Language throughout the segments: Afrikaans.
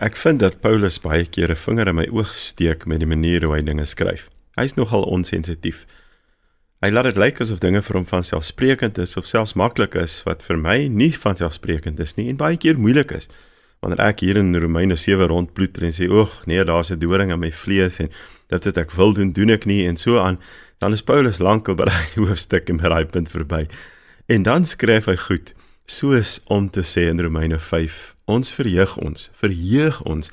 Ek vind dat Paulus baie keer 'n vinger in my oog steek met die manier hoe hy dinge skryf. Hy's nogal onsensitief. Hy laat dit lyk asof dinge vir hom van selfsprekend is of selfs maklik is wat vir my nie van selfsprekend is nie en baie keer moeilik is. Wanneer ek hier in Romeine 7 rondploeter en sê, "Oeg, nee, daar's 'n doring in my vlees en dit wat ek wil doen, doen ek nie" en so aan, dan is Paulus lankal by daai hoofstuk en by daai punt verby. En dan skryf hy goed, soos om te sê in Romeine 5, ons verheug ons, verheug ons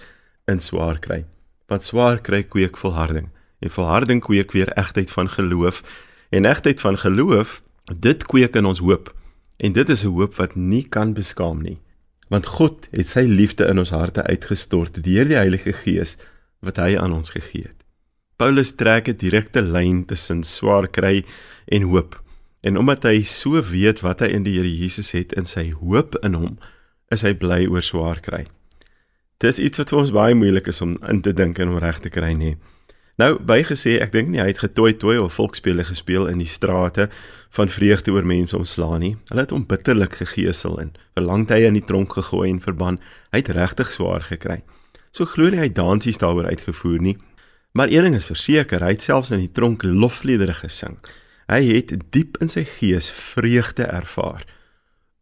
in swaar kry. Want swaar kry kweek volharding. En volharding kweek weer egtheid van geloof. En egtheid van geloof dit kweek in ons hoop. En dit is 'n hoop wat nie kan beskaam nie. Want God het sy liefde in ons harte uitgestort deur die Heilige Gees wat hy aan ons gegee het. Paulus trek 'n direkte lyn tussen swaar kry en hoop en omdat hy so weet wat hy in die Here Jesus het in sy hoop in hom is hy bly oor swaar kry Dis iets wat vir ons baie moeilik is om in te dink en om reg te kry nie Nou bygesê, ek dink nie hy het getooi tooi of volksspele gespeel in die strate van vreugde oor mense omslaan nie. Hulle het hom bitterlik gegeesel en vir lang tye in die tronk gegooi en verban. Hy het regtig swaar gekry. So glo nie hy dansies daaroor uitgevoer nie. Maar een ding is verseker, hy het selfs in die tronk lofliedere gesing. Hy het diep in sy gees vreugde ervaar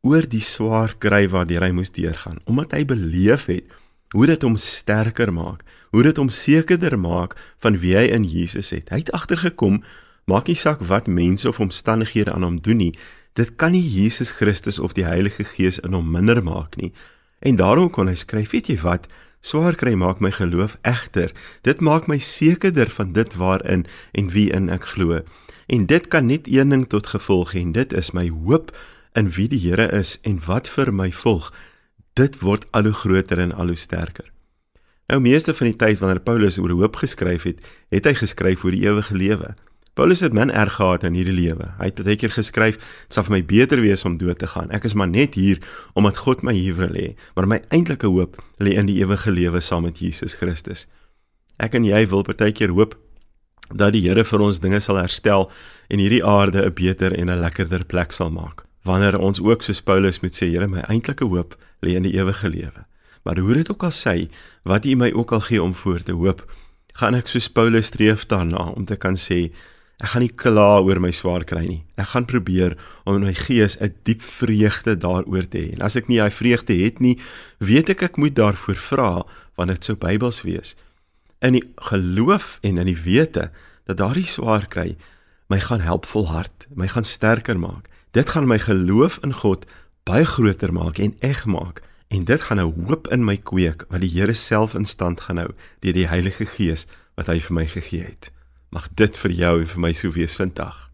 oor die swaar kry waardeur hy moes deurgaan, omdat hy beleef het hoe dit hom sterker maak, hoe dit hom sekerder maak van wie hy in Jesus het. Hy het agtergekom, maak nie saak wat mense of omstandighede aan hom doen nie, dit kan nie Jesus Christus of die Heilige Gees in hom minder maak nie. En daarom kon hy skryf, weet jy wat, swaar kry maak my geloof egter. Dit maak my sekerder van dit waarin en wie in ek glo. En dit kan net een ding tot gevolg hê en dit is my hoop in wie die Here is en wat vir my volg dit word al hoe groter en al hoe sterker. Nou meeste van die tyd wanneer Paulus oor hoop geskryf het, het hy geskryf oor die ewige lewe. Paulus het min erg gehad in hierdie lewe. Hy het baie keer geskryf, dit sal vir my beter wees om dood te gaan. Ek is maar net hier omdat God my hier wil hê, maar my eintlike hoop lê in die ewige lewe saam met Jesus Christus. Ek en jy wil baie keer hoop dat die Here vir ons dinge sal herstel en hierdie aarde 'n beter en 'n lekkerder plek sal maak wanneer ons ook soos Paulus met sê Here my eintlike hoop lê in die ewige lewe. Maar hoe dit ook al sê, wat U my ook al gee om voor te hoop, gaan ek soos Paulus streef daarna om te kan sê ek gaan nie kla oor my swaar kry nie. Ek gaan probeer om in my gees 'n diep vreugde daaroor te hê. En as ek nie daai vreugde het nie, weet ek ek moet daarvoor vra want dit sou Bybels wees. In die geloof en in die wete dat daardie swaar kry my gaan help volhard, my gaan sterker maak Dit gaan my geloof in God baie groter maak en eg maak en dit gaan 'n hoop in my kweek wat die Here self in stand gaan hou deur die Heilige Gees wat hy vir my gegee het. Mag dit vir jou en vir my sou wees vandag.